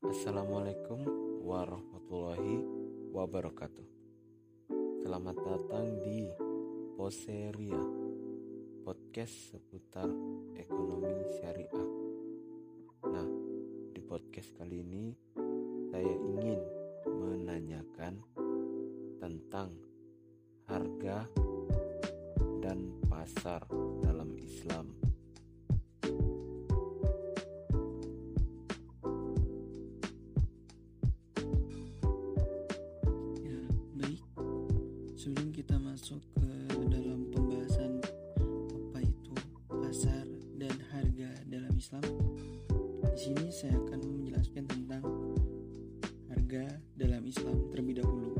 Assalamualaikum warahmatullahi wabarakatuh. Selamat datang di Poseria, podcast seputar ekonomi syariah. Nah, di podcast kali ini saya ingin menanyakan tentang harga dan pasar dalam Islam. Islam terlebih dahulu.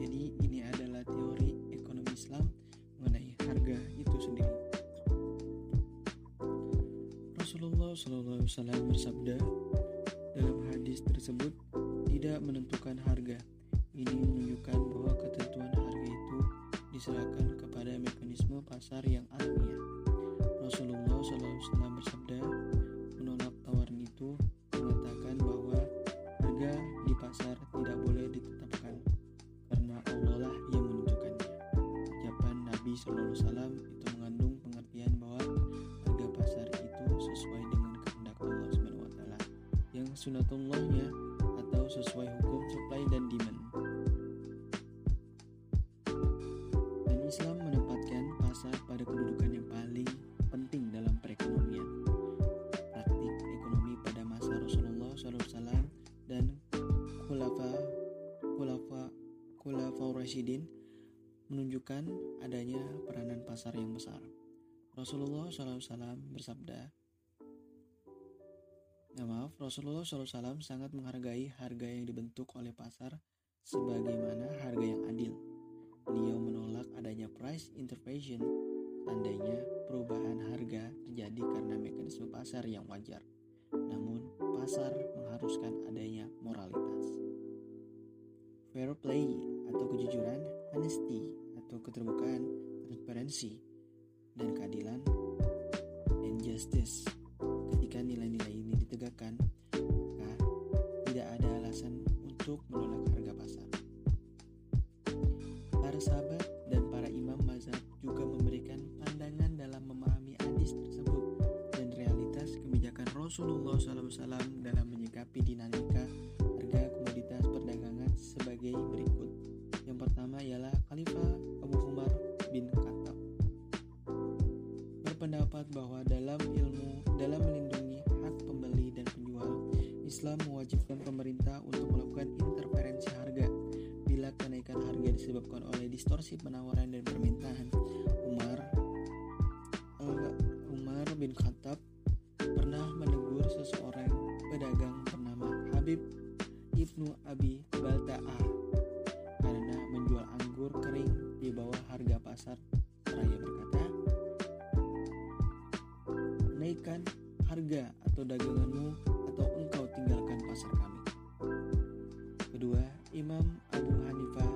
Jadi ini adalah teori ekonomi Islam mengenai harga itu sendiri. Rasulullah SAW bersabda dalam hadis tersebut tidak menentukan harga ini menunjukkan bahwa ketentuan harga itu diserahkan kepada mekanisme pasar yang alamiah. Sunatullahnya atau sesuai hukum supply dan demand. Dan Islam menempatkan pasar pada kedudukan yang paling penting dalam perekonomian. Praktik ekonomi pada masa Rasulullah SAW dan Khulafa Khulafa Khulafa Rashidin menunjukkan adanya peranan pasar yang besar. Rasulullah SAW bersabda, Nah, maaf, Rasulullah SAW sangat menghargai harga yang dibentuk oleh pasar sebagaimana harga yang adil. Beliau menolak adanya price intervention seandainya perubahan harga terjadi karena mekanisme pasar yang wajar. Namun, pasar mengharuskan adanya moralitas. Fair play atau kejujuran, honesty atau keterbukaan, transparansi, dan keadilan, and justice ketika nilai-nilai ini ditegakkan, maka tidak ada alasan untuk menolak harga pasar. Para sahabat dan para imam mazhab juga memberikan pandangan dalam memahami hadis tersebut dan realitas kebijakan Rasulullah SAW dalam menyikapi dinamika harga komoditas perdagangan sebagai berikut. Yang pertama ialah Khalifah Abu Umar bin Khattab berpendapat bahwa dalam ilmu dalam Islam mewajibkan pemerintah untuk melakukan interferensi harga bila kenaikan harga disebabkan oleh distorsi penawaran dan permintaan. Umar eh, Umar bin Khattab pernah menegur seseorang pedagang bernama Habib ibnu Abi Balta'ah karena menjual anggur kering di bawah harga pasar. Seraya berkata, naikkan harga atau daganganmu Imam Abu Hanifah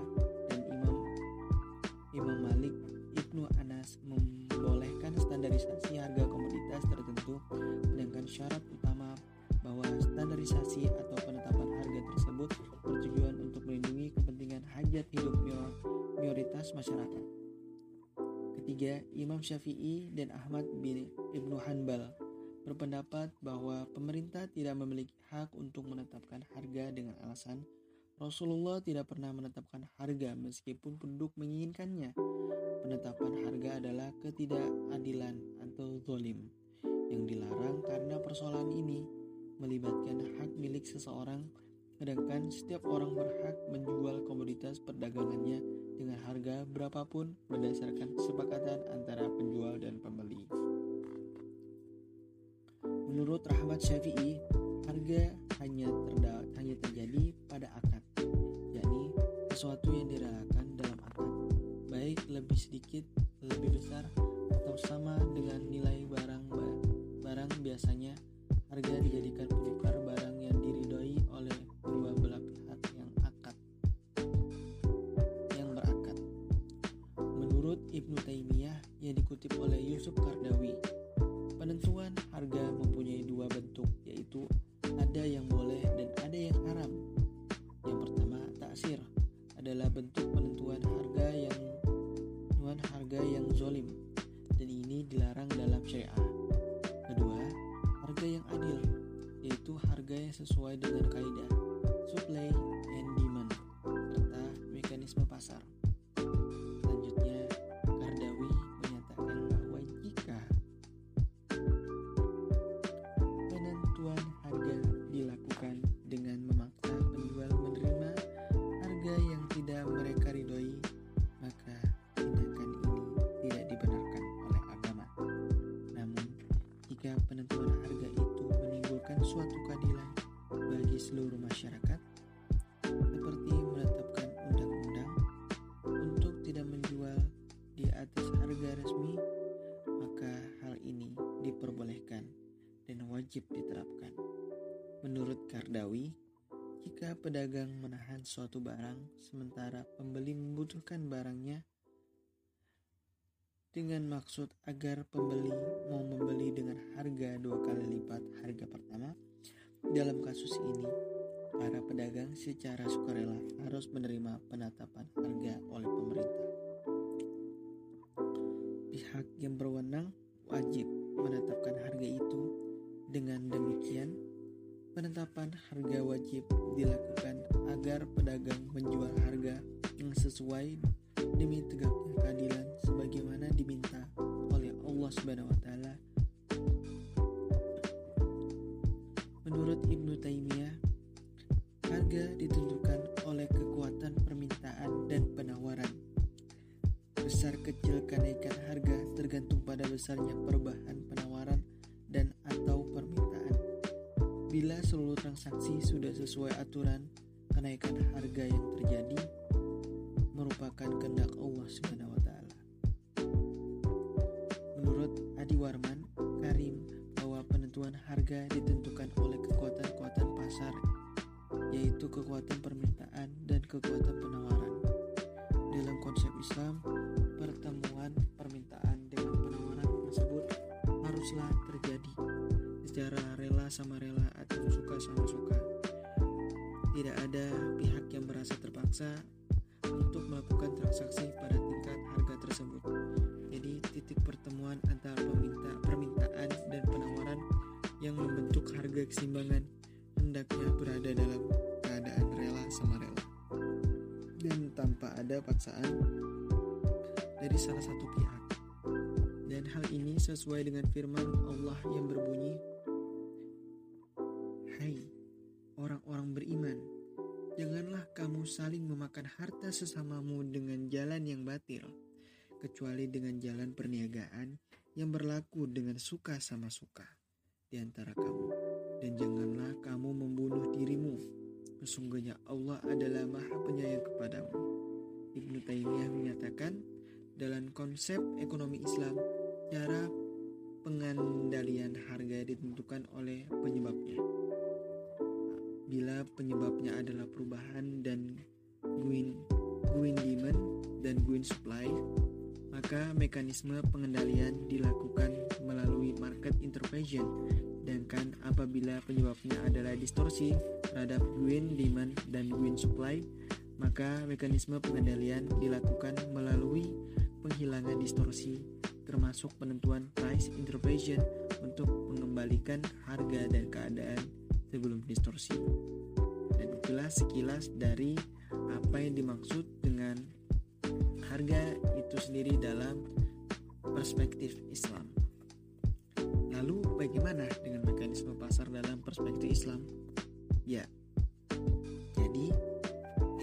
dan Imam Imam Malik Ibnu Anas membolehkan standarisasi harga komoditas tertentu sedangkan syarat utama bahwa standarisasi atau penetapan harga tersebut bertujuan untuk melindungi kepentingan hajat hidup mayoritas masyarakat. Ketiga, Imam Syafi'i dan Ahmad bin Ibnu Hanbal berpendapat bahwa pemerintah tidak memiliki hak untuk menetapkan harga dengan alasan Rasulullah tidak pernah menetapkan harga meskipun penduduk menginginkannya. Penetapan harga adalah ketidakadilan atau zolim yang dilarang karena persoalan ini melibatkan hak milik seseorang sedangkan setiap orang berhak menjual komoditas perdagangannya dengan harga berapapun berdasarkan kesepakatan antara penjual dan pembeli. Menurut Rahmat Syafi'i, harga hanya hanya terjadi pada yakni sesuatu yang direlakan dalam akad, baik lebih sedikit, lebih besar, atau sama dengan nilai barang adalah bentuk penentuan harga yang penentuan harga yang zolim dan ini dilarang dalam syariah. Kedua, harga yang adil yaitu harga yang sesuai dengan kaidah supply and demand serta mekanisme pasar. Diperbolehkan dan wajib diterapkan. Menurut Kardawi, jika pedagang menahan suatu barang sementara pembeli membutuhkan barangnya dengan maksud agar pembeli mau membeli dengan harga dua kali lipat harga pertama, dalam kasus ini para pedagang secara sukarela harus menerima penetapan harga oleh pemerintah. Pihak yang berwenang wajib menetapkan harga itu. Dengan demikian, penetapan harga wajib dilakukan agar pedagang menjual harga yang sesuai demi tegaknya keadilan sebagaimana diminta oleh Allah Subhanahu wa taala. Menurut Ibnu Taimiyah, harga ditentukan oleh kekuatan permintaan dan penawaran. Besar kecil kenaikan harga tergantung pada besarnya perubahan transaksi sudah sesuai aturan, kenaikan harga yang terjadi merupakan kehendak Allah Subhanahu wa taala. Menurut Adi Warman Karim bahwa penentuan harga ditentukan oleh kekuatan-kekuatan pasar yaitu kekuatan permintaan dan kekuatan penawaran. Dalam konsep Islam, pertemuan permintaan dengan penawaran tersebut haruslah terjadi secara rela sama rela atau suka sama suka. Tidak ada pihak yang merasa terpaksa untuk melakukan transaksi pada tingkat harga tersebut. Jadi titik pertemuan antara peminta, permintaan dan penawaran yang membentuk harga keseimbangan hendaknya berada dalam keadaan rela sama rela dan tanpa ada paksaan dari salah satu pihak. Dan hal ini sesuai dengan firman Allah yang berbunyi, saling memakan harta sesamamu dengan jalan yang batil, kecuali dengan jalan perniagaan yang berlaku dengan suka sama suka di antara kamu. Dan janganlah kamu membunuh dirimu. Sesungguhnya Allah adalah maha penyayang kepadamu. Ibnu Taimiyah menyatakan, dalam konsep ekonomi Islam, cara pengendalian harga ditentukan oleh penyebabnya. Bila penyebabnya adalah perubahan dan green, green demand dan green supply, maka mekanisme pengendalian dilakukan melalui market intervention. Sedangkan apabila penyebabnya adalah distorsi terhadap green demand dan green supply, maka mekanisme pengendalian dilakukan melalui penghilangan distorsi termasuk penentuan price intervention untuk mengembalikan harga dan keadaan sebelum distorsi. Dan itulah sekilas dari apa yang dimaksud dengan harga itu sendiri dalam perspektif Islam. Lalu bagaimana dengan mekanisme pasar dalam perspektif Islam? Ya, jadi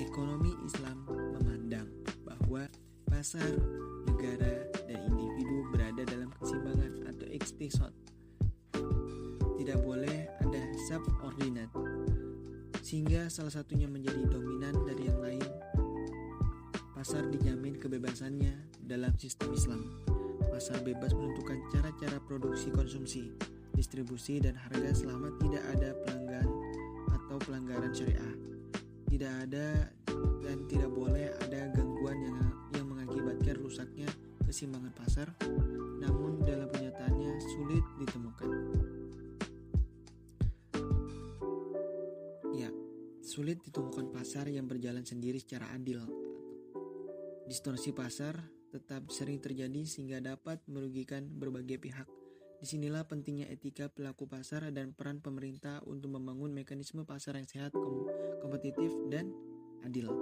ekonomi Islam memandang bahwa pasar, negara, dan individu berada dalam keseimbangan atau iktisad. Tidak boleh ada subordinate, sehingga salah satunya menjadi dominan dari yang lain. Pasar dijamin kebebasannya dalam sistem Islam. Pasar bebas menentukan cara-cara produksi konsumsi, distribusi, dan harga selama tidak ada pelanggan atau pelanggaran syariah. Tidak ada dan tidak boleh ada gangguan yang yang mengakibatkan rusaknya keseimbangan pasar, namun dalam kenyataannya sulit ditemukan. Sulit ditemukan pasar yang berjalan sendiri secara adil. Distorsi pasar tetap sering terjadi sehingga dapat merugikan berbagai pihak Di sinilah pentingnya etika pelaku pasar dan peran pemerintah untuk membangun mekanisme pasar yang sehat, kompetitif, dan adil.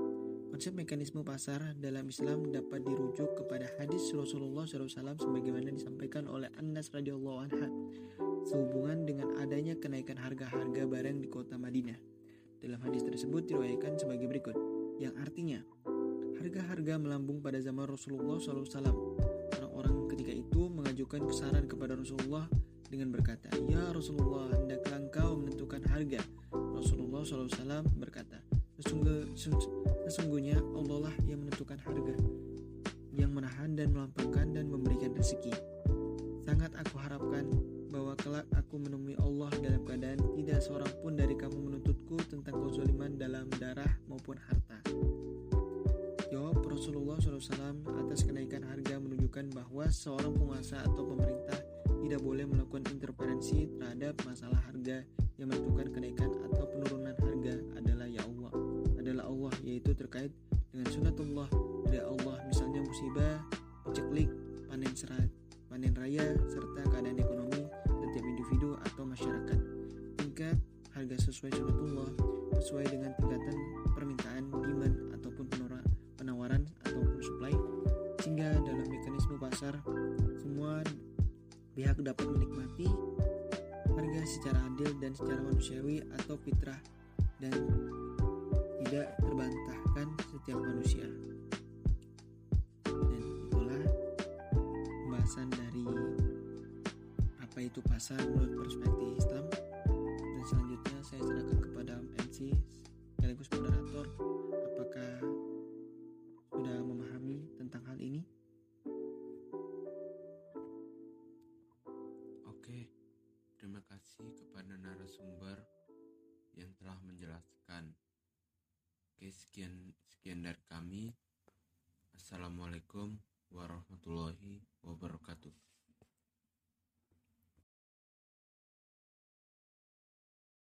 Konsep mekanisme pasar dalam Islam dapat dirujuk kepada hadis Rasulullah SAW sebagaimana disampaikan oleh Anas radhiyallahu anha sehubungan dengan adanya kenaikan harga-harga barang di kota Madinah. Dalam hadis tersebut diriwayatkan sebagai berikut, yang artinya harga-harga melambung pada zaman Rasulullah SAW Orang-orang ketika itu mengajukan kesaran kepada Rasulullah dengan berkata, Ya Rasulullah, hendaklah engkau menentukan harga. Rasulullah SAW berkata, Sesungguhnya Allah lah yang menentukan harga, yang menahan dan melampaukan dan memberikan rezeki. Sangat aku harapkan bahwa kelak aku menemui Allah dalam keadaan tidak seorang pun dari kamu menuntutku tentang kezaliman dalam darah maupun harta. Jawab Rasulullah SAW atas kenaikan harga menunjukkan bahwa seorang penguasa atau pemerintah tidak boleh melakukan intervensi terhadap masalah harga yang menentukan kenaikan atau penurunan harga adalah ya Allah adalah Allah yaitu terkait dengan sunatullah dari Allah misalnya musibah, peceklik, panen serat, panen raya serta keadaan ekonomi setiap individu atau masyarakat. Tingkat harga sesuai sunatullah sesuai dengan tingkatan permintaan demand ataupun penawaran ataupun supply sehingga dalam mekanisme pasar semua pihak dapat menikmati harga secara adil dan secara manusiawi atau fitrah dan tidak terbantahkan setiap manusia dan itulah pembahasan dari apa itu pasar menurut perspektif Islam dan selanjutnya saya serahkan kepada MC sekaligus moderator apakah sudah memahami tentang hal ini? Oke, terima kasih kepada narasumber yang telah menjelaskan. Oke, sekian sekian dari kami. Assalamualaikum warahmatullahi wabarakatuh.